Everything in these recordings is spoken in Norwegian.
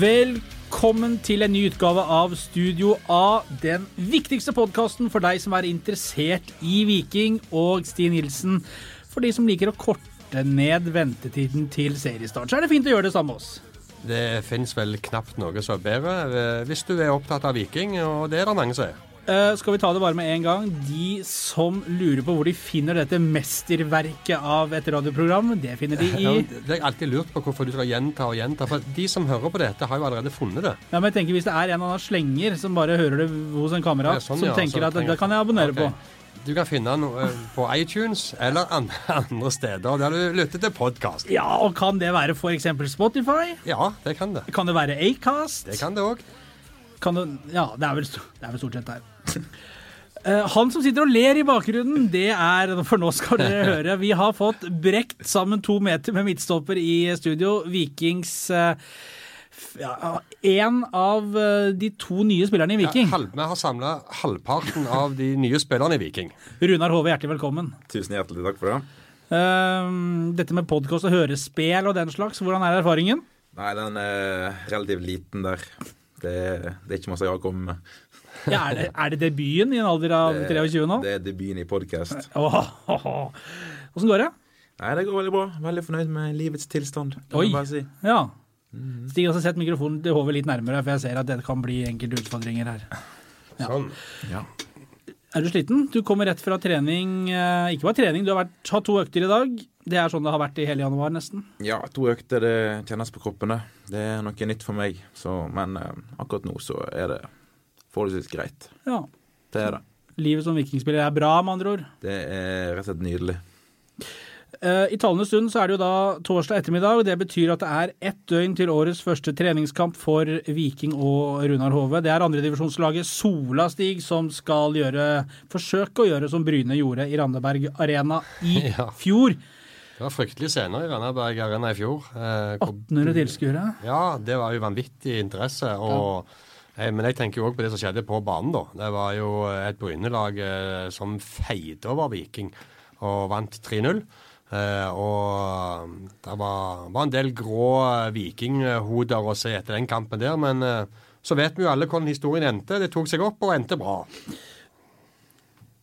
Velkommen til en ny utgave av Studio A, den viktigste podkasten for deg som er interessert i Viking, og Sti Nilsen for de som liker å korte ned ventetiden til seriestart. Så er det fint å gjøre det samme med oss. Det fins vel knapt noe som er bedre eh, hvis du er opptatt av Viking, og det er det mange som er. Uh, skal vi ta det bare med en gang? De som lurer på hvor de finner dette mesterverket av et radioprogram, det finner de i ja, Det jeg alltid lurt på hvorfor du skal gjenta og gjenta. For de som hører på dette, har jo allerede funnet det. Ja, men jeg tenker Hvis det er en annen slenger som bare hører det hos en kamerat, sånn, som ja, tenker at det kan jeg abonnere okay. på. Du kan finne noe eh, på iTunes eller andre steder der du lytter til podkast. Ja, og kan det være f.eks. Spotify? Ja, det kan det. Kan det være Acast? Det kan det òg. Ja, det er, vel, det er vel stort sett der. Uh, han som sitter og ler i bakgrunnen, det er For nå skal dere høre. Vi har fått brekt sammen to meter med midtstopper i studio. Vikings uh, ja, En av uh, de to nye spillerne i Viking. Ja, vi har samla halvparten av de nye spillerne i Viking. Runar Hove, hjertelig velkommen. Tusen hjertelig takk for det. dette med podkast og hørespel og den slags, hvordan er erfaringen? Nei, den er relativt liten der. Det, det er ikke masse jeg har kommet med. Ja, er, det, er, det, debuten i en alder av det, 23 nå? Det er debuten i podkast. Åssen går det? Nei, Det går veldig bra. Veldig fornøyd med livets tilstand. Oi, si. ja. Stig har også sett mikrofonen til hodet litt nærmere, for jeg ser at det kan bli enkelte utfordringer her. Ja. Sånn. Ja. Er du sliten? Du kommer rett fra trening. Eh, ikke bare trening, du har vært, hatt to økter i dag. Det er sånn det har vært i hele januar, nesten? Ja, to økter. Det kjennes på kroppene. Det er noe nytt for meg. Så, men uh, akkurat nå så er det forholdsvis greit. Ja. Det er det. Livet som vikingspiller er bra, med andre ord? Det er rett og slett nydelig. Uh, I talende stund så er det jo da torsdag ettermiddag. Det betyr at det er ett døgn til årets første treningskamp for Viking og Runar Hove. Det er andredivisjonslaget Sola Stig som skal gjøre, forsøke å gjøre som Bryne gjorde i Randaberg Arena i ja. fjor. Det var fryktelig scener i Randaberg Arena i fjor. Eh, 1800 tilskuere? Ja, det var jo vanvittig interesse. og ja. Eh, men jeg tenker jo òg på det som skjedde på banen, da. Det var jo et Bryne-lag eh, som feide over Viking og vant 3-0. Eh, og det var, var, en del grå vikinghoder å se etter den kampen der, men så vet vi jo alle hvordan historien endte. Det tok seg opp og endte bra.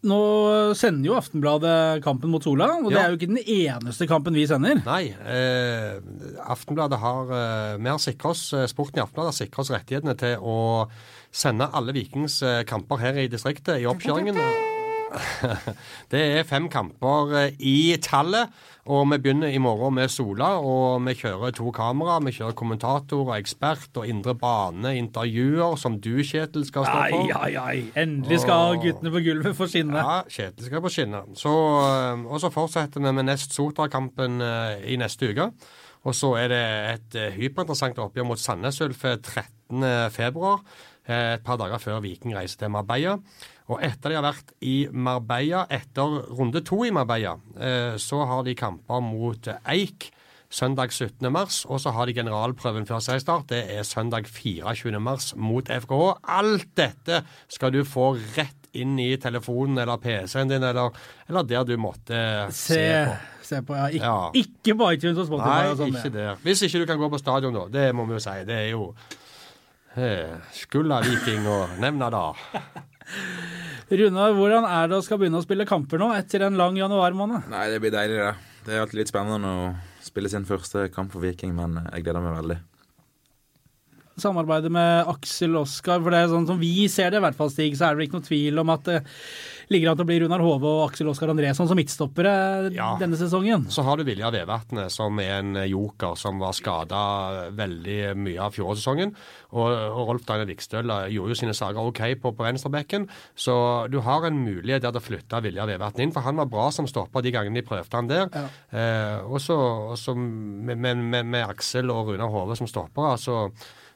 Nå sender jo Aftenbladet kampen mot Sola, og det er jo ikke den eneste kampen vi sender. Nei. Eh, Aftenbladet har eh, Vi har sikra oss, eh, Sporten i Aftenbladet har sikra oss rettighetene til å sende alle Vikings eh, kamper her i distriktet i oppkjøringen. Det er fem kamper eh, i tallet. Og vi begynner i morgen med Sola, og vi kjører to kamera. Vi kjører kommentator og ekspert og indre bane, intervjuer, som du, Kjetil, skal stå for. Ai, ai, ai. Endelig skal og, guttene på gulvet få skinne. Ja, Kjetil skal få skinne. Så, eh, og så fortsetter vi med Nest Sotra-kampen eh, i neste uke. Og så er det et hyperinteressant oppgjør mot Sandnes Ulf 13.2. Et par dager før Viking reiser til Marbella. Og etter de har vært i Marbella, etter runde to i Marbella, eh, så har de kamper mot Eik søndag 17. mars, og så har de generalprøven før seriestart. Det er søndag 24. mars mot FKH. Alt dette skal du få rett inn i telefonen eller PC-en din, eller, eller, der du måtte se, se på. Se på ja. Ik ja. Ikke på iTunes og Spotify. Nei, og sånn. ikke der. Hvis ikke du kan gå på stadion, da. Det må vi jo si. Det er jo eh, Skulla Viking og nevna da. Runar, hvordan er det å skal begynne å spille kamper nå etter en lang januarmåned? Nei, Det blir deilig, det. Det er alltid litt spennende å spille sin første kamp for Viking, men jeg gleder meg veldig. Samarbeidet med Aksel Oskar, for det er sånn som vi ser det, i hvert fall, Stig, så er det ikke noe tvil om at eh, ligger an til å bli Runar Hove og Aksel Oskar Andresson som midtstoppere ja. denne sesongen. Så har du Vilja Vevatnet, som er en joker som var skada veldig mye av fjorårssesongen. Og, og Rolf Daniel Vikstøl gjorde jo sine saker OK på, på venstrebekken. Så du har en mulighet der til å flytte Vilja Vevatnet inn, for han var bra som stopper de gangene de prøvde han der. Ja. Eh, og så med, med, med, med, Aksel og Runar Hove som stoppere, så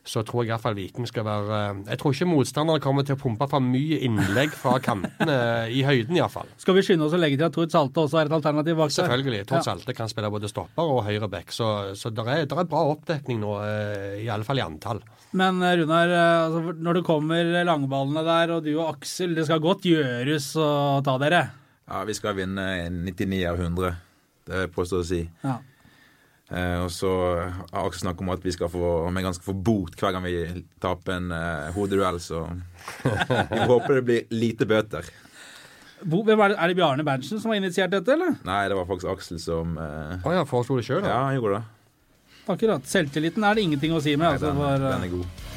så tror jeg iallfall Viking skal være eh, Jeg tror ikke motstanderne kommer til å pumpe for mye innlegg fra kantene i høyden, iallfall. Skal vi skynde oss å legge til at Tord Salte også er et alternativ bak Selvfølgelig. Tord Salte kan spille både stopper og høyre back, så, så det er, er, bra oppdekning nå, eh, i alle fall i antall. Men eh, Runar, altså, når det kommer langballene der, og du og Aksel, det skal godt gjøres å ta dere? Ja, vi skal vinne 99 av 100. Det er påstått å si. Ja. Eh, og så har Aksel snakket om at vi skal få, om jeg skal få bot hver gang vi taper en eh, hodeduell, så vi håper det blir lite bøter. Bo- Hvem er, det, er det Bjarne Berntsen som har initiert dette, eller? Nei, det var faktisk Aksel som eh, Å ja, foreslo det sjøl. Ja, han gjorde det. Akkurat. Selvtilliten er det ingenting å si med. Nei, Altså, den, for, den er god.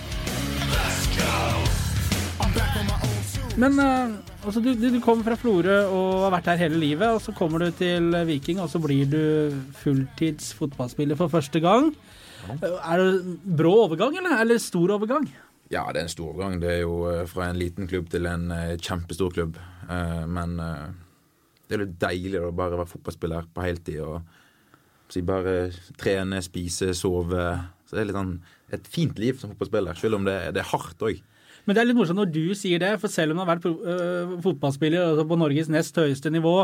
Men eh, altså, du, du, du kommer fra Florø og har vært her hele livet, og så kommer du til Viking, og så blir du fulltids fotballspiller for første gang. Eh, Er det brå overgang, eller? Eller stor overgang? Ja, det er en stor overgang. Det er jo eh, fra en liten klubb til en kjempestor klubb. Men det er litt deilig å bare være fotballspiller på heltid og si bare trene, spise, sove. Så det er litt sånn et fint liv som fotballspiller, selv om det, det er hardt òg. Men det er litt morsomt når du sier det, for selv om du har vært øh, fotballspiller altså på Norges nest høyeste nivå,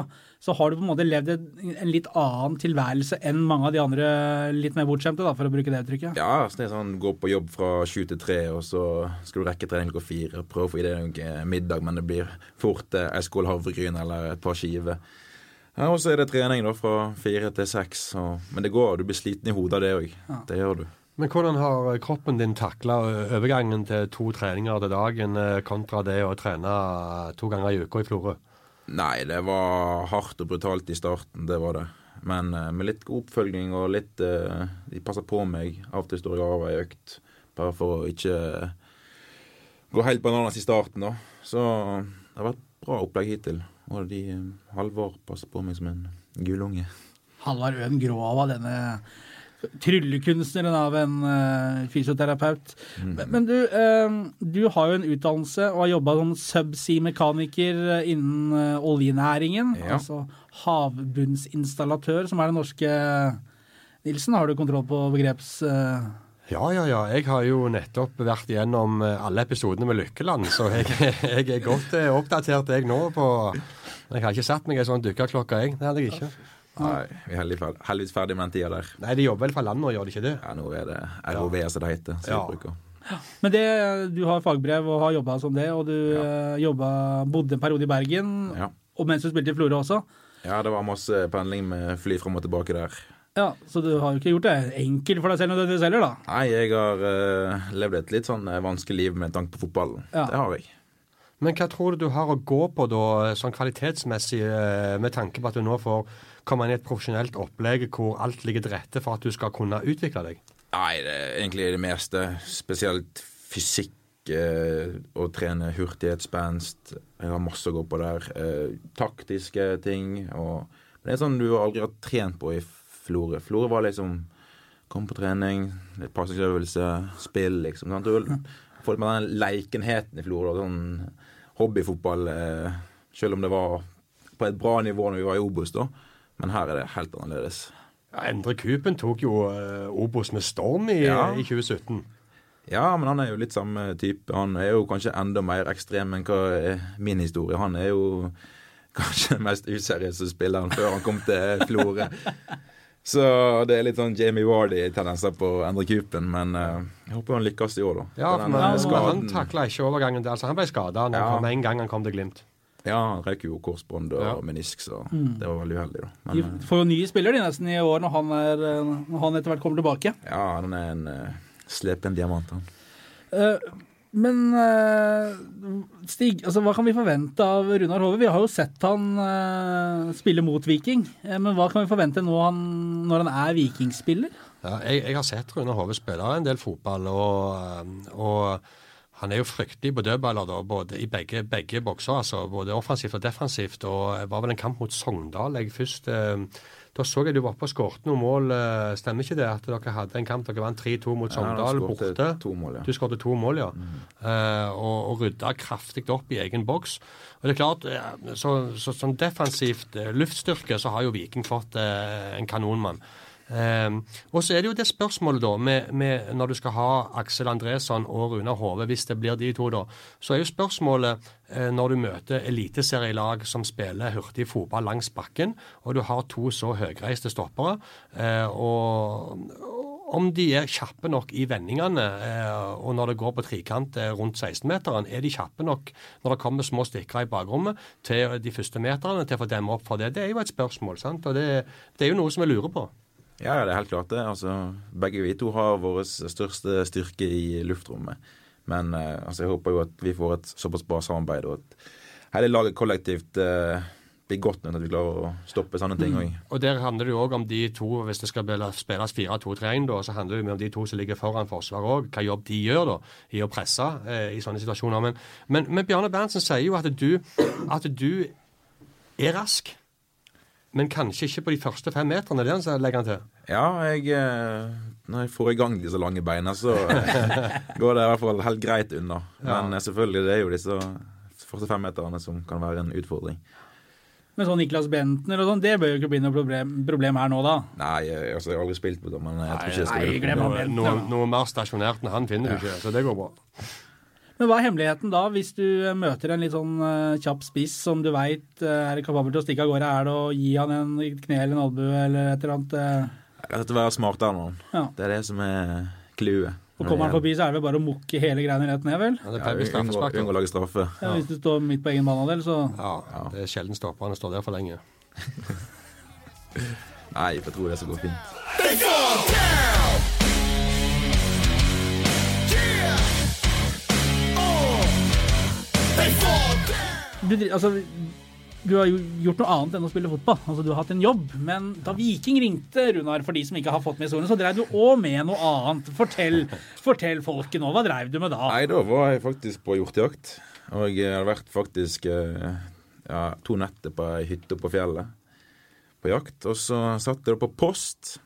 så har du på en måte levd en, litt annen tilværelse enn mange av de andre litt mer bortskjemte, da, for å bruke det uttrykket. Ja, så det er sånn gå på jobb fra sju til tre, og så skal du rekke trening klokka fire. Prøve å få i deg noe middag, men det blir fort eh, ei skål havregryn eller et par skiver. Ja, og så er det trening da fra fire til seks. Men det går, du blir sliten i hodet av det òg. Det gjør du. Men hvordan har kroppen din takla overgangen til to treninger til dagen eh, kontra det å trene to ganger i uka i Florø? Nei, det var hardt og brutalt i starten, det var det. Men eh, med litt god oppfølging og litt eh, De passer på meg. Av og til står jeg av ei økt, bare for å ikke gå helt bananas i starten, da. Så det har vært bra opplegg hittil. Og de eh, Halvor passer på meg som en gullunge. Halvard Øen Grova, denne tryllekunstneren av en uh, fysioterapeut. Men, men du, uh, du har jo en utdannelse og har jobba som subsea-mekaniker innen uh, oljenæringen. Ja. Altså havbunnsinstallatør, som er det norske Nilsen, har du kontroll på begreps... Ja, ja, ja. Jeg har jo nettopp vært igjennom eh, alle episodene med Lykkeland, så jeg, jeg er godt eh, oppdatert jeg nå på Jeg har ikke satt meg ei sånn dykkerklokke, jeg. Det hadde jeg ikke. Nei, vi er heldigvis ferdig, heldigvis ferdig med den tida der. Nei, de jobber vel for landet nå, gjør de ikke det? Ja, nå er det ROV, som det heter. Som Ja. bruker. Men det, du har fagbrev og har jobba som det, og du ja. jobbet, bodde en periode i Bergen, Ja. og mens du spilte i Florø også. ja, det var masse pendling med fly fram og tilbake der. Ja, Så du har jo ikke gjort det enkelt for deg selv nødvendigvis heller, da. Nei, jeg har uh, levd et litt sånn eh, vanskelig liv med tanke på fotballen. Ja. Det har jeg. Men hva tror du du har å gå på da, sånn kvalitetsmessig, eh, med tanke på at du nå får komme inn i et profesjonelt opplegg hvor alt ligger til rette for at du skal kunne utvikle deg? Nei, det er egentlig det meste. Spesielt fysikk. Eh, å trene hurtighetsspenst. Jeg har masse å gå på der. Eh, taktiske ting. Og det er sånn du aldri har trent på i Florø. Florø var liksom Kom på trening, litt pasningsøvelse, spill, liksom. Sant? Du får litt med den leikenheten i Florø. Sånn hobbyfotball. Eh, selv om det var på et bra nivå når vi var i Obos, da. Men her er det helt annerledes. Ja, Endre Kupen tok jo uh, Obos med storm i, Ja. i 2017. Ja, men han er jo litt samme type. Han er jo kanskje enda mer ekstrem enn hva er min historie. Han er jo kanskje den mest useriøse spilleren før han kom til Florø. Så det er litt sånn Jamie Wardy-tendenser på Endre Kupen, men uh, jeg håper han lykkes i år, da. Ja, for eh, han, skaden- han takla ikke overgangen der. Altså, han ble skada Ja. en gang han kom til Glimt. Ja, han røyk jo korsbånd og Ja. menisk, så det var veldig uheldig, da. Men, De eh, får jo nye spillere de nesten i år når han, er, øh, når han etter hvert kommer tilbake. ja, han er en uh, slepen diamant, han. Uh, men uh, Stig, altså, hva kan vi forvente av Runar Hove? Vi har jo sett han uh, spille mot Viking. Eh, men hva kan vi forvente nå han, når han er vikingspiller? Ja, jeg, jeg har sett Runar Hove spille en del fotball, og, eh, og han er jo fryktelig på dødballer, da, både i begge, begge bokser. altså Både offensivt og defensivt. og Det var vel en kamp mot Sogndal jeg først eh, Da så jeg du var oppe og skåret noen mål. eh, Stemmer ikke det at dere hadde en kamp dere vant 3-2 mot Sogndal ja, borte? Mål, ja. Du skåret to mål, ja. Eh, og, og rydda kraftig opp i egen boks. Og det er klart, eh, så, så, Sånn defensivt eh, luftstyrke så har jo Viking fått eh, en kanonmann. Eh, og så er det jo det spørsmålet, da, med, med når du skal ha Aksel Andresson og Runar Hove, hvis det blir de to, da, så er jo spørsmålet eh, når du møter eliteserielag som spiller hurtig fotball langs bakken, og du har to så høyreiste stoppere, eh, og om de er kjappe nok i vendingene, eh, og når det går på trikant eh, rundt 16-meteren, er de kjappe nok når det kommer små stikker i bakrommet til de første meterne til å få demme opp for det? Det er jo et spørsmål, sant? og det, det er jo noe som jeg lurer på. Ja, det er helt klart det. Altså, begge vi to har vår største styrke i luftrommet. Men eh, altså, jeg håper jo at vi får et såpass bra samarbeid, og at hele laget kollektivt eh, blir godt nok at vi klarer å stoppe sånne ting òg. Og der handler det jo òg om de to, hvis det skal spilles 4-2-3-1, da, så handler det jo om de to som ligger foran forsvaret òg, hva jobb de gjør da, i å presse eh, i sånne situasjoner. Men, men, men Bjarne Berntsen sier jo at du, at du er rask. Men kanskje ikke på de første fem meterne. Det er det han legger han til. Ja, jeg eh, Når jeg får i gang disse lange beina, så eh, går det i hvert fall helt greit unna. Men ja. selvfølgelig, det er jo disse første femmeterne som kan være en utfordring. Men sånn Niklas Bentner og sånn, det bør jo ikke bli noe problem, problem her nå, da. Nei, jeg, altså, jeg har aldri spilt på det, men jeg tror ikke jeg skal Nei, gjøre glem han Noe, Bentner, noe, noe mer stasjonert enn han finner du ikke, så det går bra. Men hva er hemmeligheten da, hvis du møter en litt sånn eh, kjapp spiss som du veit er kapabel til å stikke av gårde? Er det å gi han en kne eller en albue eller et eller annet? eh? Rett og slett være smartere enn han. Ja. Det er det som er clouet. Og kommer han forbi, så er det vel bare å mukke hele greiene rett ned, vel? Ja, det Ja, pleier å unngå, unngå å lage straffe. Ja, hvis du står midt på egen banehalvdel, så Ja, det er sjelden stopperne står der for lenge. Nei, jeg tror det skal gå fint. Du, altså, du har jo gjort noe annet enn å spille fotball. Altså, du har hatt en jobb. Men da Viking ringte, Runar, for de som ikke har fått med historien, så drev du òg med noe annet. Fortell, fortell folket nå. Hva dreiv du med da? Nei, da var jeg faktisk på hjortejakt. Og jeg hadde vært faktisk eh, ja, to netter på ei hytte på fjellet på jakt. Og så satt jeg da på post,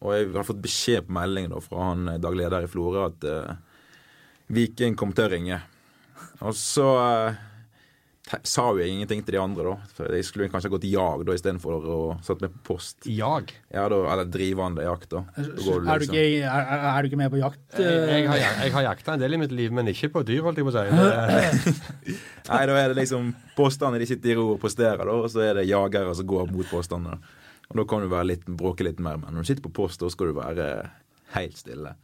og jeg hadde fått beskjed på melding da fra han eh, daglig leder i Florø at uh, Viking kom til å ringe. Og så eh, sa jo jeg ingenting til de andre, da. For jeg skulle kanskje gått jag da istedenfor å satt meg på post. Jag. Ja, da, eller drivende jakt, da. da går Er du, liksom- ikke, er, er- du ikke med på jakt? Jeg, jeg, eh? har, jeg har jakta en del i mitt liv, men ikke på dyr, holdt jeg på å si. Nei, da er det liksom postene de sitter i ro og posterer, da, og så er det jagere som går mot postene. Og da kan du være litt, bråke litt mer, men når du sitter på post, da skal du være helt stille.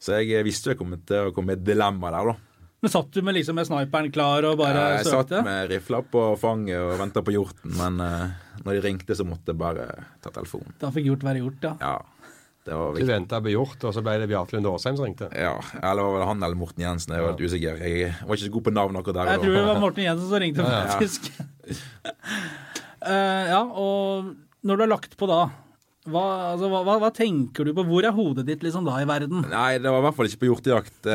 Så jeg visste jeg kom til å komme i et dilemma der, da. Men satt du med, liksom, med sniperen klar og bare jeg satt søkte? med rifla på fanget og venta på hjorten, men uh, når de ringte, så måtte jeg bare ta telefonen. Da fikk gjort være gjort, ja. Ja, det var du viktig. venta på hjort, og så ble det Bjarte Lund Aasheim som ringte. Ja, eller var det han eller Morten Jensen? Jeg var litt usikker. Jeg var ikke så god på navn akkurat der. Jeg tror det var Morten Jensen som ringte, Ja. faktisk. uh, ja, og når du har lagt på da, hva, altså, hva, hva, hva tenker du på? Hvor er hodet ditt liksom da i verden? Nei, det var i hvert fall ikke på hjortejakt.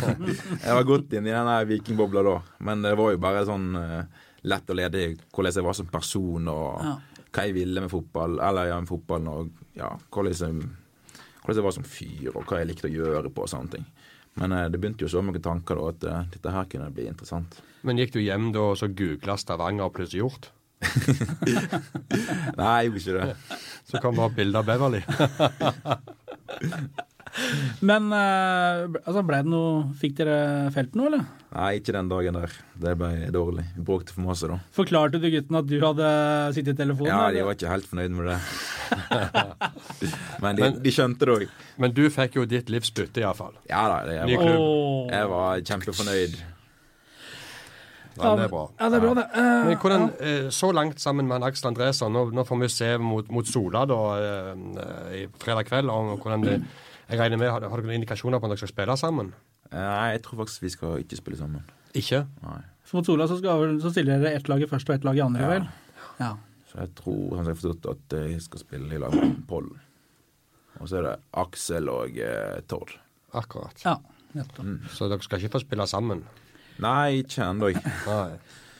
Jeg var godt inn i den vikingbobla da. Men det var jo bare sånn eh, lett og ledig hvordan jeg var som person, og Ja. hva jeg ville med fotball, eller ja, med fotballen, og ja, hvordan jeg, hvordan jeg var som fyr, og hva jeg likte å gjøre på og sånne ting. Men eh, det begynte jo så mange tanker da, at eh, dette her kunne bli interessant. Men gikk du hjem da og så googla Stavanger pluss hjort? Nei, jeg gjorde ikke det. Så kan det ha bilde av Beverly. Men eh, altså, ble det noe Fikk dere felt noe, eller? Nei, ikke den dagen der. Det ble dårlig. Vi bråkte for masse da. Forklarte du gutten at du hadde sittet i telefonen? Ja, de var ikke helt fornøyd med det. Men de, de skjønte det òg. Men du fikk jo ditt livs bytte, iallfall. Ja da, det, jeg, var, jeg var kjempefornøyd. Ja, det er bra. Ja, det er bra, det. Uh, Men hvordan, uh, Så langt sammen med Aksel Andresson, nå, nå får vi se mot, mot Sola da, uh, i fredag kveld Og hvordan det Jeg regner med, Har, har dere noen indikasjoner på om dere skal spille sammen? Nei, jeg tror faktisk vi skal ikke spille sammen. Ikke? Nei. For mot Sola så, skal, så stiller dere ett lag i første og ett lag i andre, Ja. vel? Ja. Så jeg tror han har forstått at jeg skal spille i lag med Pollen. Og så er det Aksel og eh, Tord. Akkurat. ja nettopp. Så dere skal ikke få spille sammen? Nei, ikke ennå.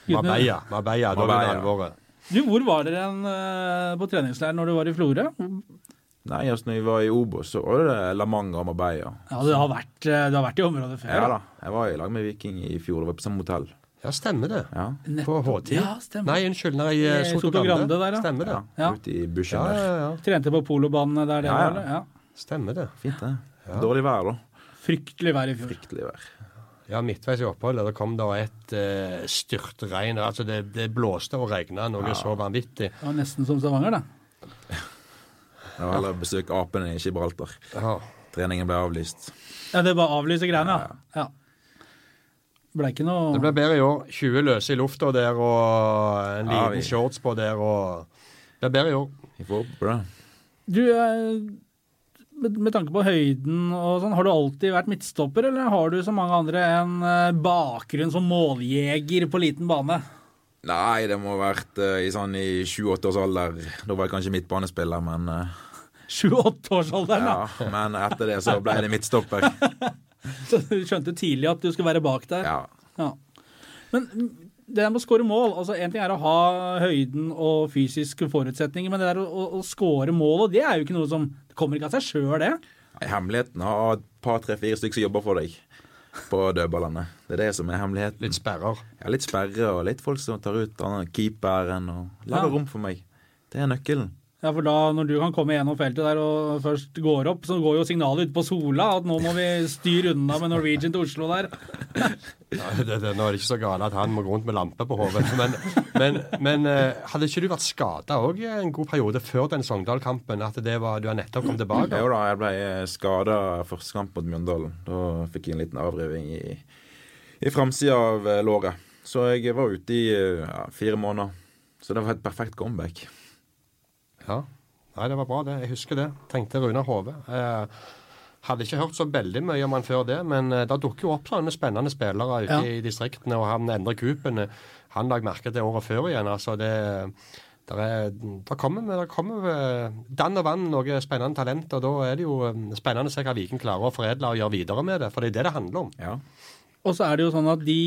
Marbella. Marbella, da blir det alvoret. Du, hvor var dere en, eh, på treningsleir når du var i Florø? Nei, altså når vi var i Obos, så var det La Manga og Marbella. Ja, du har vært, eh, du har vært i området før? Ja da. Jeg var i lag med Viking i fjor. Det var på samme hotell. Ja, stemmer det. Ja. På HT. H10. Ja, stemmer. Nei, unnskyld. Nei, eh, Soto Grande der, ja. Stemmer det. ja. Ute i bushen Ja, ja, ja. Trente på polobanene der, det Ja, ja. var? Ja. Stemmer det. Fint, det. Dårlig vær, da. Fryktelig vær i fjor. Fryktelig vær. Ja, midtveis i oppholdet Det kom da et uh, styrtregn. Altså det, det blåste og regna noe så vanvittig. Det var nesten som Stavanger, da. Jeg eller heller besøke apene i Gibraltar. Ja. Treningen ble avlyst. Ja, Det var avlyse greiene, ja. ja. Ble ikke noe Det ble bedre i år. 20 løse i lufta der og en Ja, liten vi- shorts på der og Det ble bedre i år. Vi får håpe på det. Du, eh, med, tanke på høyden og sånn, har du alltid vært midtstopper, eller har du som mange andre en eh, bakgrunn som måljeger på liten bane? Nei, det må ha vært uh, i sånn i 7-8 års alder. Da var jeg kanskje midtbanespiller, men eh, Sju-åtteårsalderen, da. ja. Men etter det så ble det midtstopper. Så du skjønte tidlig at du skulle være bak der. Ja. Ja. Men det der med å skåre mål altså En ting er å ha høyden og fysiske forutsetninger, men det der å, å, å skåre mål, og det er jo ikke noe som Det kommer ikke av seg sjøl, det. Nei, Hemmeligheten er å ha et par, tre, fire stykker som jobber for deg på dødballene. Det er det som er hemmeligheten. Litt sperrer. Ja, litt sperre og litt folk som tar ut keeperen og lager Ja. rom for meg. Det er nøkkelen. Ja, for da Når du kan komme gjennom feltet der og først går opp, så går jo signalet ut på Sola at nå må vi styre unna med Norwegian til Oslo der. Ja, det, det, nå er det ikke så galt at han må gå rundt med lampe på hodet. Men, men, men eh, hadde ikke du vært skada òg en god periode før den Sogndal-kampen? At det var, du har nettopp kommet tilbake? Jo da, jeg ble skada første kamp mot Mjøndalen. Da fikk jeg en liten avriving i, i framsida av eh, låret. Så jeg var ute i eh, ja, fire måneder. Så det var et perfekt comeback. Ja. Nei, det var bra, det. Jeg husker det. Tenkte Runar Hove. Eh, hadde ikke hørt så veldig mye om han før det, men eh, det dukker jo opp sånne spennende spillere ute Ja. i distriktene, og han Endre Kupen han la jeg merke til året før igjen. altså det der er, der kommer, der kommer eh, dann og vann noe spennende talent, og da er det jo eh, spennende å se hva Viken klarer å foredle og gjøre videre med det. For det er det det handler om. Ja. Og så er det jo sånn at de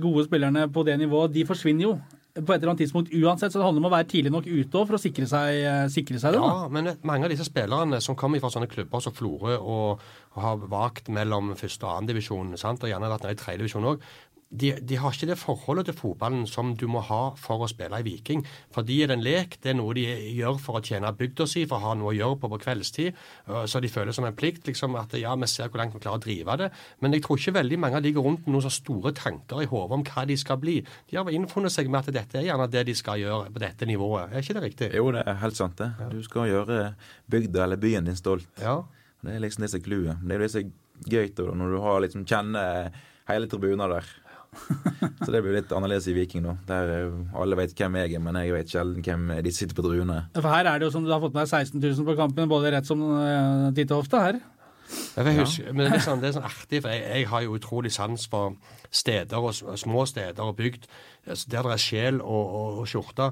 gode spillerne på det nivået, de forsvinner jo på et eller annet tidspunkt uansett. Så det handler om å være tidlig nok ute for å sikre seg, eh, sikre seg det. Ja, men mange av disse spillerne som kommer fra sånne klubber som Florø og, og har vakt mellom første og annen divisjon, sant, og gjerne vært nede i tredje divisjon òg, de, de har ikke det forholdet til fotballen som du må ha for å spille i Viking. For de er det en lek, det er noe de gjør for å tjene bygda si, for å ha noe å gjøre på på kveldstid. øh, Så de føler som en plikt liksom at ja, vi ser hvor langt vi klarer å drive det. Men jeg tror ikke veldig mange av de går rundt med noen så store tanker i hodet om hva de skal bli. De har innfunnet seg med at dette er gjerne det de skal gjøre på dette nivået. Er ikke det riktig? Jo, det er helt sant, det. Du skal gjøre bygda eller byen din stolt. Ja. Det er liksom det som er clouet. Det er det som er gøy da, når du har liksom kjenner hele tribunen der. Så det blir litt annerledes i Viking nå. Der er alle vet hvem jeg er, men jeg vet sjelden hvem de sitter på druene. For her er det jo som du har fått med deg 16 000 på kampen, både rett som uh, titt og ofte her. Jeg husker, men det er, sånn, det er sånn artig, for jeg, jeg har jo utrolig sans for steder og små steder og bygd altså, der det er sjel og, og, og skjorte.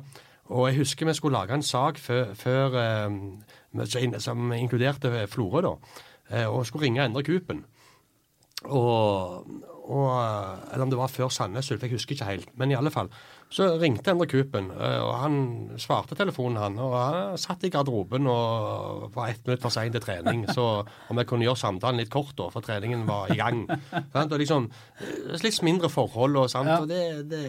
Og jeg husker vi skulle lage en sak før, før eh, som inkluderte Florø, da. eh, og skulle ringe Endre Kupen. Og, og, eh, eller om det var før Sandnes Ulf, jeg husker ikke helt. Men i alle fall. Så ringte Endre Kupen, eh, og han svarte telefonen, han. Og han satt i garderoben og var ett minutt for sein til trening. Så om jeg kunne gjøre samtalen litt kort, da, for treningen var i gang. sant? Og liksom, eh, Litt mindre forhold og sant. Ja. Og det, det,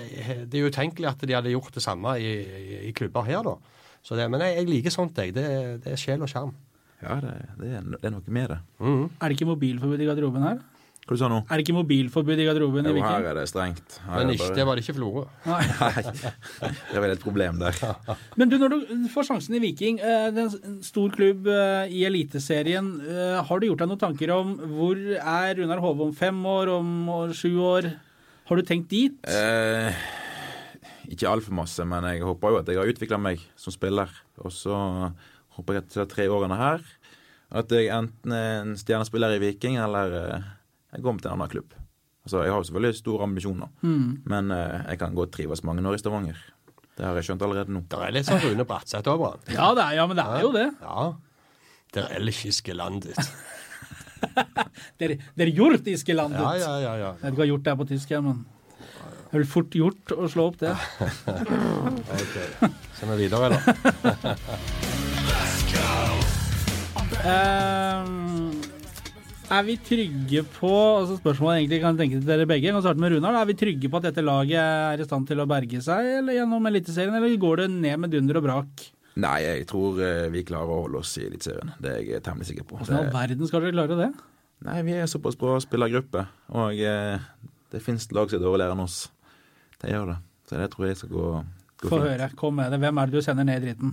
det er utenkelig at de hadde gjort det samme i, i, i klubber her, da. Så det, men jeg, jeg liker sånt, jeg. Det, det er sjel og sjarm. Ja, det, det, er, det er noe med det. Mm. Er det ikke mobilforbud i garderoben her? Hva du sa nå? Er det ikke mobilforbud i garderoben i Jo, her er det strengt. Her Men ikke, det var det ikke Florø. Nei. Det er vel et problem der. Men du, når du får sjansen i Viking, eh, det er en stor klubb eh, i Eliteserien, eh, har du gjort deg noen tanker om hvor er Runar Hove om fem år, om sju år? Har du tenkt dit? Eh, ikke altfor masse, men jeg håper jo at jeg har utvikla meg som spiller. Og så håper jeg at de tre årene her at jeg enten er en stjernespiller i Viking, eller eh, jeg kommer til en annen klubb. Altså, Jeg har jo selvfølgelig store ambisjoner, men eh, jeg kan godt trives mange år i Stavanger. Det har jeg skjønt allerede nå. Det er litt sånn Rune Bratseth over han. Ja, det er, ja, men det er jo det. Ja. Der elchiske landet. Det er, det er jordiske landet. Ja, ja, ja. ja. Jeg vet ikke hva gjort det er på tysk, men det er vel fort gjort å slå opp det. Ok. Så vi videre, da. Eh, er vi trygge på altså Spørsmålet egentlig kan tenke til dere begge. Jeg kan starte med Runar. Er vi trygge på at dette laget er i stand til å berge seg eller gjennom Eliteserien, eller går det ned med dunder og brak? Nei, jeg tror eh, vi klarer å holde oss i Eliteserien. Det er jeg temmelig sikker på. Hvordan i all verden skal dere klare det? nei, vi er såpass bra spillergruppe, og eh, det finnes lag som er dårligere enn oss. Det gjør det. Så det tror jeg skal gå, gå Få fint. høre. Kom med det. Hvem er det du sender ned i dritten?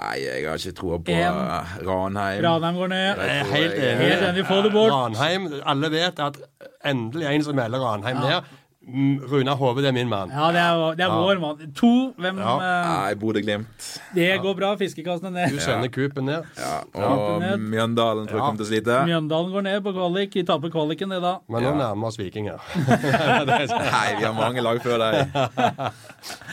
Nei, jeg har ikke troa på En. eh, Ranheim. Ranheim går ned. Jeg er helt enig. Helt enig, få det bort. Ranheim, Alle vet at endelig en som melder Ranheim Ja. ned. Runa Hove, det er min mann. Ja, det er, det er Ja. vår mann. To. Hvem Ja. eh, Nei, Bodø-Glimt. Det går bra. Fiskekassene Du ned. sender kupen ned. Ja, og ned. Mjøndalen tror jeg Ja. kommer til å slite. Mjøndalen går ned på kvalik. Vi taper kvaliken, det da. Men nå Ja. nærmer oss Viking her. Nei, vi har mange lag før deg.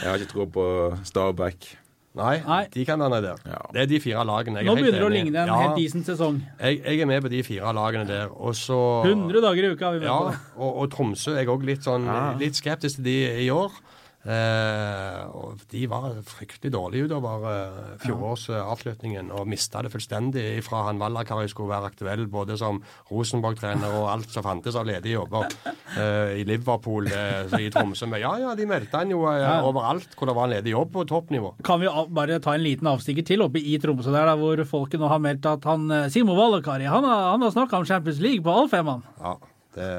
Jeg har ikke tro på Stabæk. Nei, Nei. de kan være der. Ja. Det er de fire lagene. Jeg Nå begynner det å ligne en ja, helt decent sesong. jeg, jeg er med på de fire lagene der. Og så 100 dager i uka har vi med Ja, på og, og Tromsø er jeg òg litt, sånn, Ja. litt skeptisk til de i år. Eh, og de var fryktelig dårlige utover eh, fjorårsavslutningen og mista det fullstendig fra han Vallakari skulle være aktuell både som Rosenborg-trener og alt som fantes av ledige jobber eh, i Liverpool, eh, i Tromsø. Men ja, ja, de meldte han jo eh, overalt hvor det var en ledig jobb på toppnivå. Kan vi bare ta en liten avstikker til oppe i Tromsø, der, da, hvor folket nå har meldt at han eh, Simo Vallakari han har, han har snakka om Champions League på all. Ja, det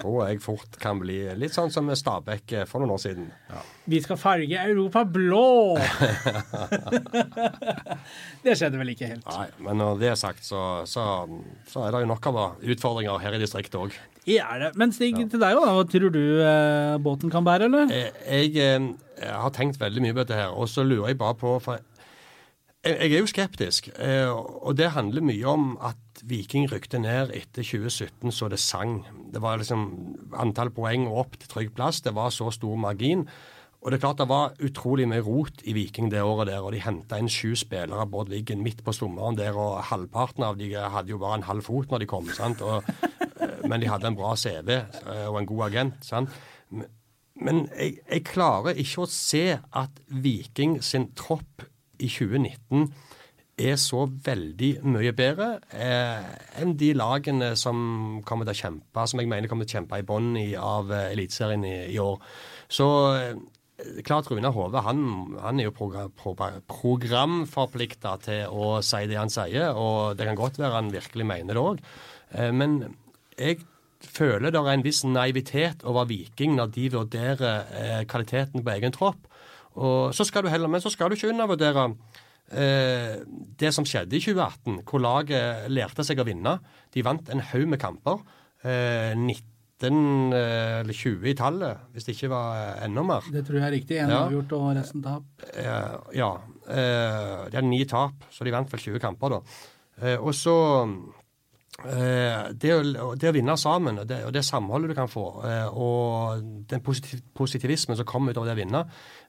tror jeg fort kan bli litt sånn som med Stabæk eh, for noen år siden. Vi skal farge Europa blå! det skjedde vel ikke helt. Nei, men når det er sagt, så, så, så er det jo nok av utfordringer her i distriktet òg. Det er det. Men Stig, til deg òg, hva tror du eh, båten kan bære, eller? Jeg, jeg, jeg har tenkt veldig mye på dette her, og så lurer jeg bare på for jeg, jeg er jo skeptisk, eh, og det handler mye om at Viking rykte ned etter 2017 så det sang. Det var liksom antall poeng opp til trygg plass. Det var så stor margin. Og det er klart det var utrolig mye rot i Viking det året der, og de henta inn sju spillere Bård Wiggen midt på sommeren der, og halvparten av de hadde jo bare en halv fot når de kom. sant? Og, eh, men de hadde en bra CV eh, og en god agent. sant? Men jeg, jeg klarer ikke å se at Viking sin tropp i 2019 er så veldig mye bedre eh, enn de lagene som kommer til å kjempe, som jeg mener kommer til å kjempe i bånn av eh, Eliteserien i, i år. Så eh, klart Rune Hove han, han er jo program, pro, programforplikta til å si det han sier, og det kan godt være han virkelig mener det òg. Eh, men jeg føler det er en viss naivitet over Viking når de vurderer eh, kvaliteten på egen tropp. Og så skal du heller, men så skal du ikke undervurdere det som skjedde i 2018, hvor laget lærte seg å vinne. De vant en haug med kamper. Eh, 19 eh, eller 20 i tallet, hvis det ikke var eh, enda mer. Det tror jeg er riktig. Én Ja. avgjort og resten tap. Eh, ja. Eh, de hadde ni tap, så de vant vel 20 kamper, da. Eh, og så eh, det, å, det å vinne sammen, og det, og det samholdet du kan få, eh, og den positiv, positivismen som kommer ut av det å vinne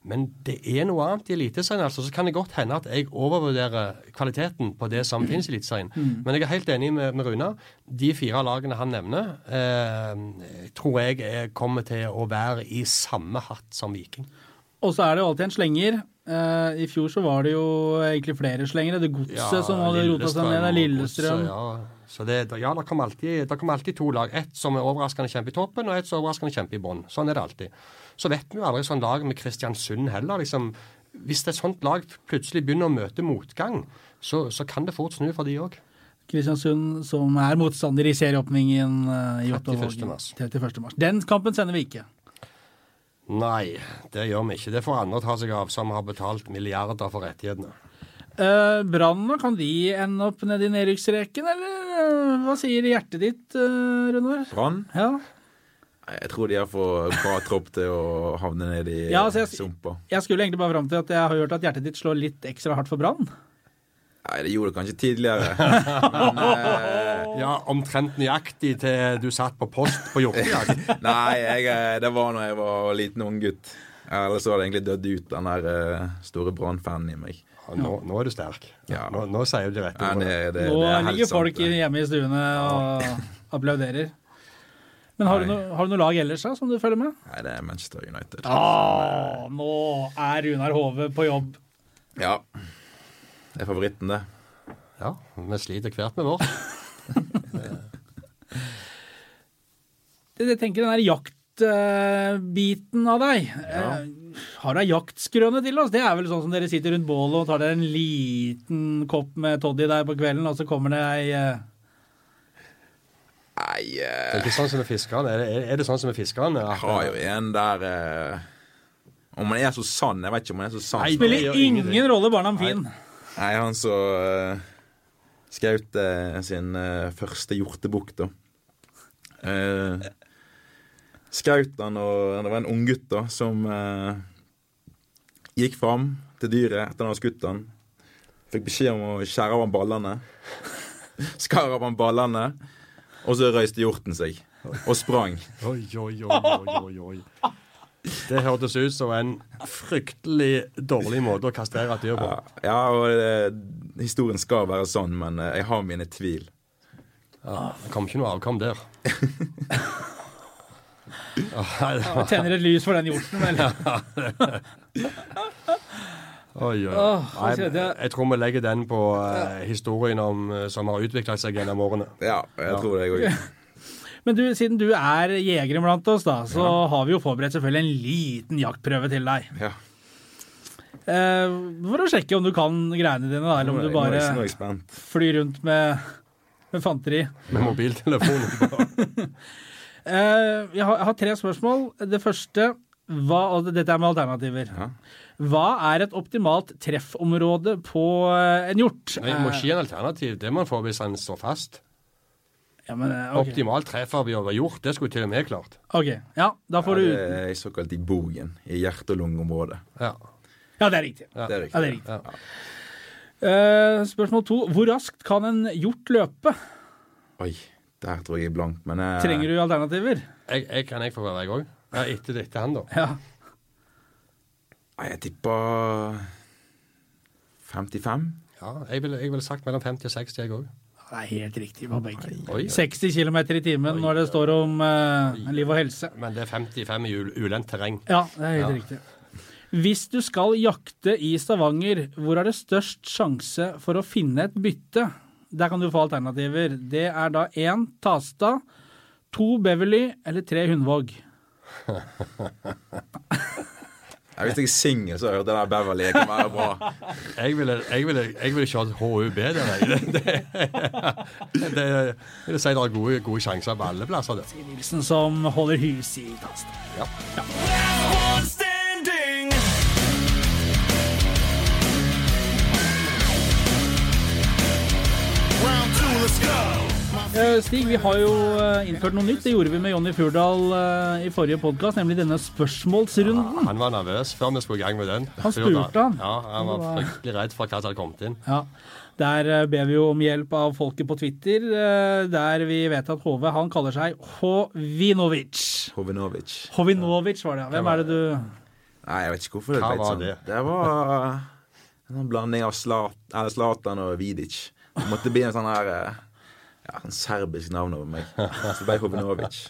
Men det er noe annet i Eliteserien. Altså, så kan det godt hende at jeg overvurderer kvaliteten på det som finnes i Eliteserien. Men jeg er helt enig med, med Runa. De fire lagene han nevner, eh, tror jeg er, kommer til å være i samme hatt som Viking. Og så er det jo alltid en slenger. Eh, I fjor så var det jo egentlig flere slengere. Det godset som hadde rota seg ned. Det er Lillestrøm. Ja, så det, ja, det kommer alltid, kom alltid to lag. Ett som er overraskende kjempe i toppen, og ett som er overraskende kjempe i bånn. Sånn er det alltid. Så vet vi jo aldri sånn lag med Kristiansund heller. liksom. Hvis et sånt lag plutselig begynner å møte motgang, så, så kan det fort snu for de òg. Kristiansund som er motstander i serieåpningen eh, i 31. Mars. 31. mars. Den kampen sender vi ikke. Nei, det gjør vi ikke. Det får andre ta seg av, som har betalt milliarder for rettighetene. Eh, Brann, kan de ende opp nedi nedrykksreken, eller eh, hva sier hjertet ditt, uh, Runar? Brann? Ja. Jeg tror de har for bra tropp til å havne ned i Ja, altså, jeg- sumpa. Jeg skulle egentlig bare fram til at jeg har hørt at hjertet ditt slår litt ekstra hardt for Brann. Nei, det gjorde det kanskje tidligere. Men eh, Ja, omtrent nøyaktig til du satt på post på hjortejakt. Nei, jeg, eh, det var når jeg var liten ung gutt. Ellers var det egentlig dødd ut, den der eh, store Brann-fanen i meg. Nå, nå er du sterk. Ja. Nå, nå sier du det rette det, Nå det er ligger folk sant, hjemme i stuene og applauderer. Men har du, no, har du noe lag ellers da, som du følger med? Nei, det er Manchester United. Ah, nå er Runar Hove på jobb. Ja. Det er favoritten, det. Ja, vi sliter hvert med vårt. Jeg jeg tenker den der jaktbiten av deg. Ja. Har du ei jaktskrøne til oss? Det er vel sånn som dere sitter rundt bålet og tar dere en liten kopp med toddy der på kvelden, og så kommer det ei Nei Nei, Det eh, er ikke sånn som med fiskerne. Er det, er det sånn som med fiskerne? jeg har jo en der uh... Om han er så sann, jeg vet ikke om han er så sann. Nei, Spiller det spiller ingen rolle, Barnam fin. Nei, han så uh, skjøt eh, sin eh, første hjortebukk, da. Eh, Skaut han, og det var en unggutt da som eh, gikk fram til dyret etter han hadde skutt han. Fikk beskjed om å skjære av han ballene. Skar av han ballene, og så røyste hjorten seg og sprang. Oi, oi, oi, oi, oi, oi. Det hørtes ut som en fryktelig dårlig måte å kastrere et dyr på. Ja, ja og det, historien skal være sånn, men eh, jeg har mine tvil. Ja, det kom ikke noe avkom der. ja, Tenner et lys for den hjorten, vel? Oi, oi. Åh, Nei, jeg. jeg tror vi legger den på eh, historien om, eh, som har utvikla seg gjennom årene. Ja, jeg tror det, jeg òg. Men du, siden du er jegeren blant oss, da, så har vi jo forberedt selvfølgelig en liten jaktprøve til deg. Ja. Eh, for å sjekke om du kan greiene dine, da, eller om du er- nå er nå er bare flyr rundt med, med fanteri. Med mobiltelefonen. Eh, jeg, har, jeg har tre spørsmål. Det første hva, og dette er med alternativer. Ja. Hva er et optimalt treffområde på eh, en hjort? Nei, må ikke gi en alternativ. Det må man få hvis han står fast. Eh, ja, men, okay. Optimal treffer vi trefferavgjørelse gjort, det skulle til og med klart. Ok, ja, da får Ja, du det er såkalt i bogen, i hjerte- og lungeområdet. Ja. Ja, det er riktig. Ja. Det er riktig. Ja, det er riktig. Ja. Eh, spørsmål to. Hvor raskt kan en hjort løpe? Oi, der tror jeg er blank, men uh... Trenger du alternativer? Jeg, jeg kan jeg få være, jeg òg. Ja, etter dette han, da. Ja. Nei, jeg tipper 55. Ja, jeg ville vil sagt mellom 50 og 60, jeg òg. Det er helt riktig på benken. Oi. 60 km i timen når det står om eh, liv og helse. Men det er 55 i ul- ulendt terreng. Ja, det er helt Ja. riktig. Hvis du skal jakte i Stavanger, hvor er det størst sjanse for å finne et bytte? Der kan du få alternativer. Det er da én Tasta, to Beverly eller tre Hundvåg. Ja, hvis jeg er singel, så har jeg hørt det der Beverly kan være bra. Jeg ville, jeg ville, jeg ville kjørt HUB der. Det, Det, det, det, det vil si det er gode, gode sjanser på alle plasser. der. Nilsen som holder hus i Tasta. Ja. standing. Stig, vi har jo eh, innført noe nytt. Det gjorde vi med Jonny Furdal eh, i forrige podkast, nemlig denne spørsmålsrunden. Han var nervøs før vi skulle i gang med den. Han spurte han. Ja, Han var fryktelig redd for hva som hadde kommet inn. Ja. Der eh, ber vi jo om hjelp av folket på Twitter, eh, der vi vet at HV han kaller seg Hovinovic. Hovinovic. Hovinovic var det, ja. Hvem er det du Nei, jeg vet ikke hvorfor det ble sånn. det? Det var eh, en blanding av Slat, Zlatan og Vidic. Det måtte bli en sånn her eh, ja, en serbisk navn over meg. Så det ble Hovinovic.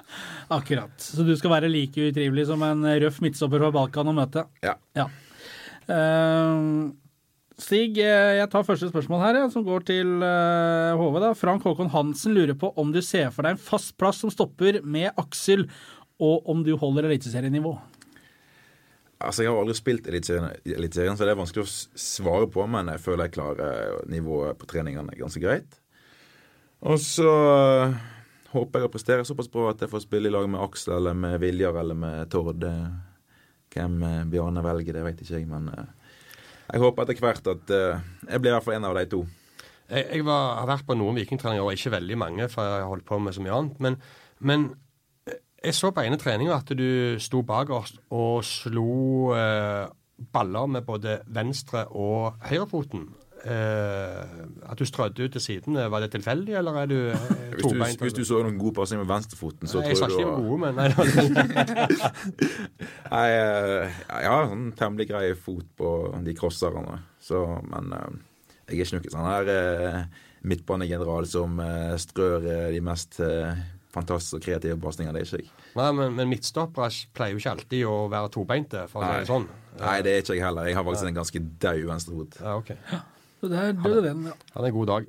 Akkurat. Så du skal være like utrivelig som en røff midtstopper fra Balkan å møte? Ja. Ja. Uh, Stig, eh, jeg tar første spørsmål her, ja, som går til uh, HV. da. Frank Håkon Hansen lurer på om du ser for deg en fast plass som stopper med Aksel, og om du holder eliteserienivå. Altså, Jeg har aldri spilt Eliteserien, så det er vanskelig å svare på, men jeg føler jeg klarer nivået på treningene ganske greit. Og så øh, håper jeg å prestere såpass bra at jeg får spille i lag med Aksel eller med Viljar eller med Tord. Hvem eh, Bjarne velger, det vet ikke jeg, men eh, jeg håper etter hvert at eh, jeg blir i hvert fall en av de to. Jeg, jeg var, har vært på noen vikingtreninger, og ikke veldig mange, for jeg har holdt på med så mye annet. Men, men jeg så på ene treninga at du sto bakerst og slo eh, baller med både venstre- og høyrefoten. Eh, at du strødde ut til siden. var det tilfeldig, eller er du eh, tobeint? hvis du så noen gode pasninger med venstrefoten, så Nei, jeg tror jeg ikke Jeg sa ikke var gode, men nei, Nei, eh, jeg har sånn temmelig grei fot på de crosserne. Så, men eh, jeg er ikke noen sånn her eh, midtbanegeneral som eh, strør eh, de mest eh, fantastiske og kreative pasningene. Det er ikke jeg. nei, men, men midtstoppere pleier jo ikke alltid å være tobeinte, for å si det sånn. Nei, det er ikke jeg heller. Jeg har faktisk en ganske daud venstrefot. Ja, ok. Så det døde den, ja. Er en god dag.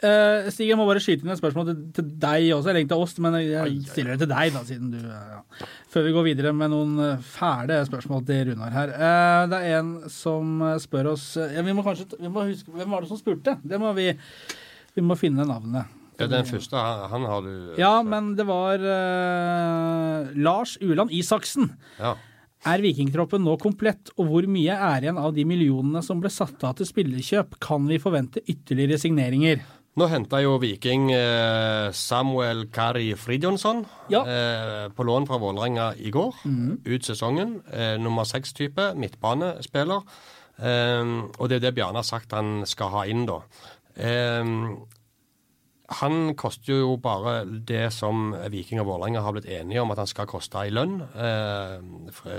uh, Stig, jeg må bare skyte inn et spørsmål til, til deg også. Eller egentlig til oss, men jeg stiller det til deg, da, siden du eh, ja. Før vi går videre med noen eh, fæle spørsmål til Runar her. Uh, det er en som spør oss ja, vi, må kanskje, vi må huske Hvem var det som spurte? Det må vi Vi må finne navnet. Ja, den første, han, han har du Ja, men det var uh, Lars Uland Isaksen. Ja. Er Vikingtroppen nå komplett, og hvor mye er igjen av de millionene som ble satt av til spillerkjøp? Kan vi forvente ytterligere signeringer? Nå henta jo Viking eh, Samuel Kari Fridjonsson Ja. eh, på lån fra Vålerenga i går. Ut sesongen. Eh, nummer seks-type, midtbanespiller. Og det er det Bjarne har sagt han skal ha inn, da. Han koster jo bare det som Viking og Vålerenga har blitt enige om at han skal koste i lønn, eh,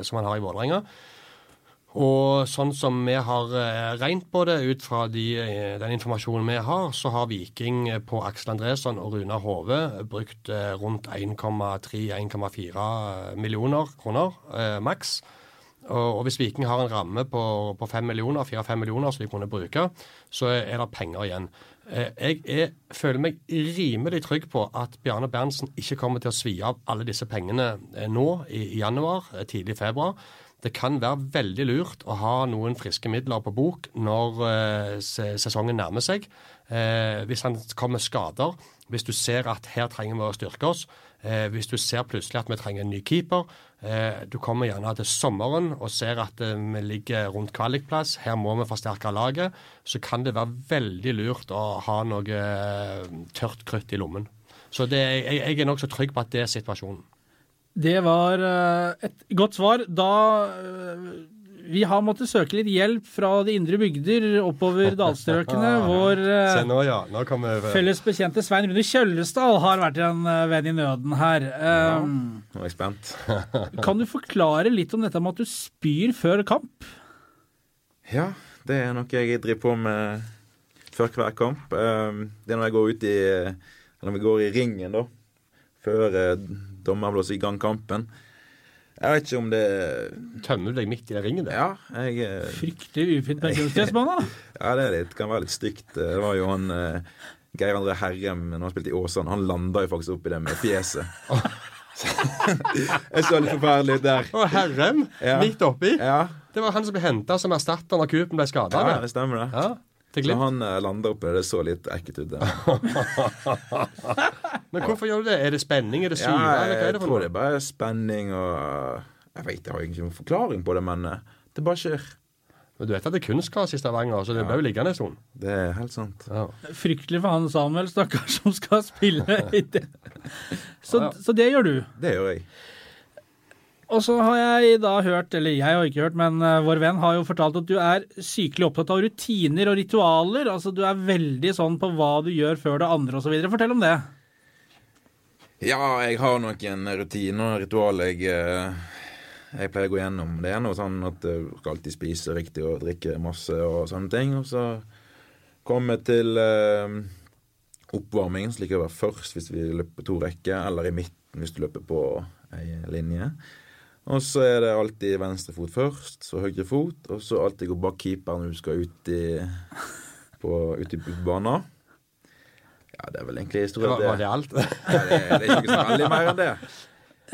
som han har i Vålerenga. Og sånn som vi har eh, regnet på det, ut fra de, eh, den informasjonen vi har, så har Viking eh, på Aksel Andresson og Runa Hove brukt rundt 1,3-1,4 millioner kroner eh, maks. Og, hvis Viking har en ramme på, på 5 millioner, 4-5 millioner som de kunne bruke, så er det penger igjen. Eh, Jeg er, føler meg rimelig trygg på at Bjarne Berntsen ikke kommer til å svi av alle disse pengene eh, nå i, i januar, eh, tidlig i februar. Det kan være veldig lurt å ha noen friske midler på bok når sesongen nærmer seg. Hvis han kommer skader, hvis du ser at her trenger vi å styrke oss, hvis du ser plutselig at vi trenger en ny keeper, du kommer gjerne til sommeren og ser at eh, vi ligger rundt kvalikplass, her må vi forsterke laget, så kan det være veldig lurt å ha noe eh, tørt krutt i lommen. Så det, jeg, jeg er nokså trygg på at det er situasjonen. Det var eh, et godt svar. Da eh, vi har måttet søke litt hjelp fra de indre bygder oppover dalstrøkene. Vår eh, nå, ja. Nå felles bekjente Svein Rune Kjøllesdal har vært en eh, venn i nøden her. Ja, Nå er jeg spent. Kan du forklare litt om dette med at du spyr før kamp? Ja, det er noe jeg driver på med før hver kamp. Eh, Det er når jeg går ut i Eller når vi går i ringen, da. Før dommer dommeren blåser i gang kampen. Jeg vet ikke om det Tømmer du deg midt i den ringen der? Ja, jeg eh, Fryktelig ufint med kunstgressbane, da. Ja, det er litt, kan være litt stygt. Det var jo han uh, Geir André Herrem når han spilte i Åsane. Han landa jo faktisk oppi det med fjeset. jeg så litt forferdelig ut der. Og Herrem! Ja. Midt oppi. Ja, Det var han som ble henta som erstatter når Coopen ble skada. ja Ja, det stemmer det. ja, til Så han uh, landa oppi det. Så litt ekkelt ut. Men hvorfor gjør du det? Er det spenning? Er det syre? Ja, eller hva er jeg det for tror noe? det er bare spenning og uh, Jeg vet, jeg har ikke noen forklaring på det, men uh, det bare skjer. Men du vet at det er kunstgras i Stavanger, så det ble jo liggende en stund. Det er helt sant. Ja. Fryktelig for han Samuel, stakkar, som skal spille i det. Så, Ja, ja. så det gjør du. Det gjør jeg. Og så har jeg da hørt, eller jeg har ikke hørt, men eh, vår venn har jo fortalt at du er sykelig opptatt av rutiner og ritualer. Altså du er veldig sånn på hva du gjør før det andre osv. Fortell om det. Ja, jeg har noen rutiner og ritualer jeg, uh, jeg pleier å gå gjennom. Det er noe sånn at du skal alltid spise riktig og drikke masse og sånne ting. Og så komme til eh, oppvarmingen, slik jeg var først hvis vi løper to rekker, eller i midten hvis du løper på ei linje. Og så er det alltid venstre fot først, så høyre fot, og så alltid gå bak keeper når du skal ut i, på, ut i banen. Ja, det er vel egentlig Det historien. var, var det alt? Ja, det, det er ikke så veldig mer enn det.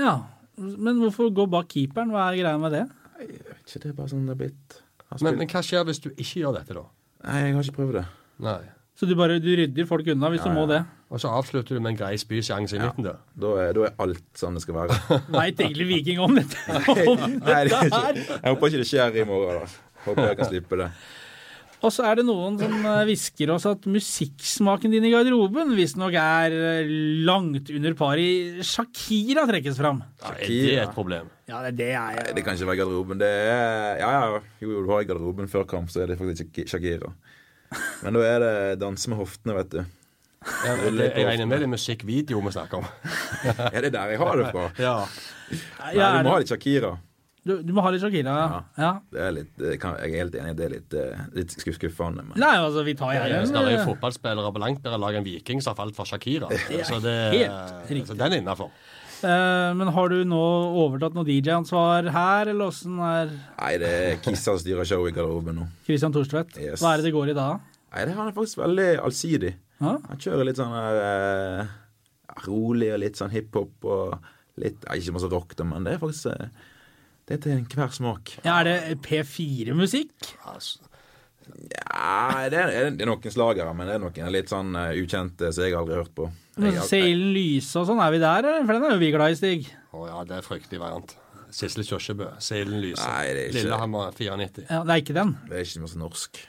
Ja, Men hvorfor gå bak keeperen? Hva er greia med det? Jeg vet ikke, det er bare sånn det er blitt. Men, men hva skjer hvis du ikke gjør dette, da? Nei, jeg har ikke prøvd det. Nei. Så du bare du rydder folk unna hvis du Ja, må det? Og så avslutter du med en grei spyseanse i midten der. Da er, da er alt sånn det skal være. Veit egentlig Viking om dette? Om Nei, det dette er ikke, her? jeg håper ikke det skjer i morgen. da. Håper jeg kan slippe det. Og så er det noen som eh, hvisker oss at musikksmaken din i garderoben visstnok er eh, langt under par i Shakira trekkes fram. Ja, er det et problem? Ja, det, det er Nei, det kan ikke være garderoben. Det er Ja, ja, jo, du har i garderoben før kamp, så er det faktisk ikke Shakira. Men da er det danse med hoftene, vet du. Ja, det, jeg regner med det er musikkvideo vi snakker om. Ja, det er der jeg har det fra. Ja. Nei, Ja, du er må ha litt Shakira. du, du må ha litt Shakira, ja. ja. Det er litt, det kan, jeg er helt enig, det er litt, eh, litt skuffende. Men Nei, altså, vi tar Ja, gjerne det er jo fotballspillere på langt bedre lag enn Viking som har falt for Shakira. er Så det, helt riktig. så den er innafor. eh, Men har du nå overtatt noe DJ-ansvar her, eller åssen er nei, det er Kissa dyreshow styrer showet i garderoben nå. Christian Thorstvedt? Yes. Hva er det det går i da? Nei, det han er faktisk veldig allsidig. Ja? Han kjører litt sånn her eh, rolig og litt sånn hiphop og litt ja, Ikke masse rock, da, men det er faktisk eh, Det er til enhver smak. Ja, er det P4-musikk? Ja, det er, det er noen slagere, men det er noen litt sånn uh, ukjente som jeg aldri har hørt på. Seilen lyse og sånn, er vi der, eller? For den er jo vi glad i, Stig. Å ja, det er fryktelig variant. Sissel Kjørsjebø, Seilen Lyse. Nei, det er ikke- Lillehammer 94. Ja, Det er ikke den. det er ikke masse norsk.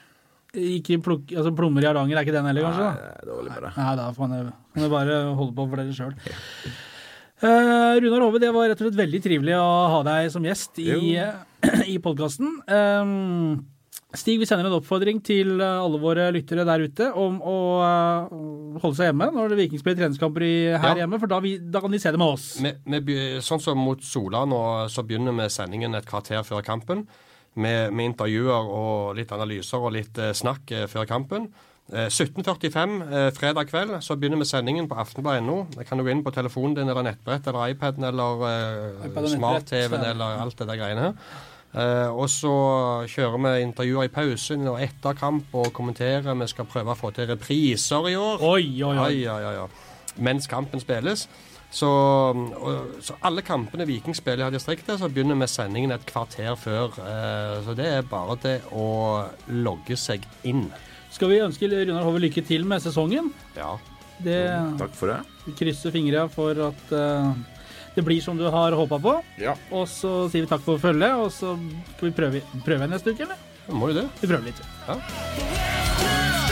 Ikke pluk, altså plommer i Hardanger er ikke den heller, kanskje? Nei, dårlig med det. Nei, da får kan bare holde på for dere sjøl. Uh, Runar Hove, det var rett og slett veldig trivelig å ha deg som gjest i, i podkasten. Stig, vi sender en oppfordring til eh, alle våre lyttere der ute om å eh, holde seg hjemme når Viking spiller treningskamper i, her Ja. hjemme, for da, vi, da kan de se det med oss. Vi, vi, sånn som mot Sola nå, så begynner vi sendingen et kvarter før kampen. Med, med intervjuer og litt analyser og litt eh, snakk eh, før kampen. Eh, 17.45 eh, fredag kveld så begynner vi sendingen på aftenbladet.no. Jeg kan du gå inn på telefonen din eller nettbrett eller iPaden eller nettbrett, smart-TV-en eller alt det der greiene her. Uh, og så kjører vi intervjuer i pausen og etter kamp og kommenterer. Vi skal prøve å få til repriser i år. Oi, oi, oi. Ai, ai, ai. Mens kampen spilles. Så, og, så alle kampene Viking spiller i distriktet, så begynner vi sendingen et kvarter før. Eh, så det er bare til å logge seg inn. Skal vi ønske Runar Hove lykke til med sesongen? Ja. Det Takk for det. vi krysser fingra for at uh, det blir som du har håpa på. Ja. Og så sier vi takk for følget, og så skal vi prøve, prøve neste uke, eller? Må jo det. Vi prøver litt. Ja.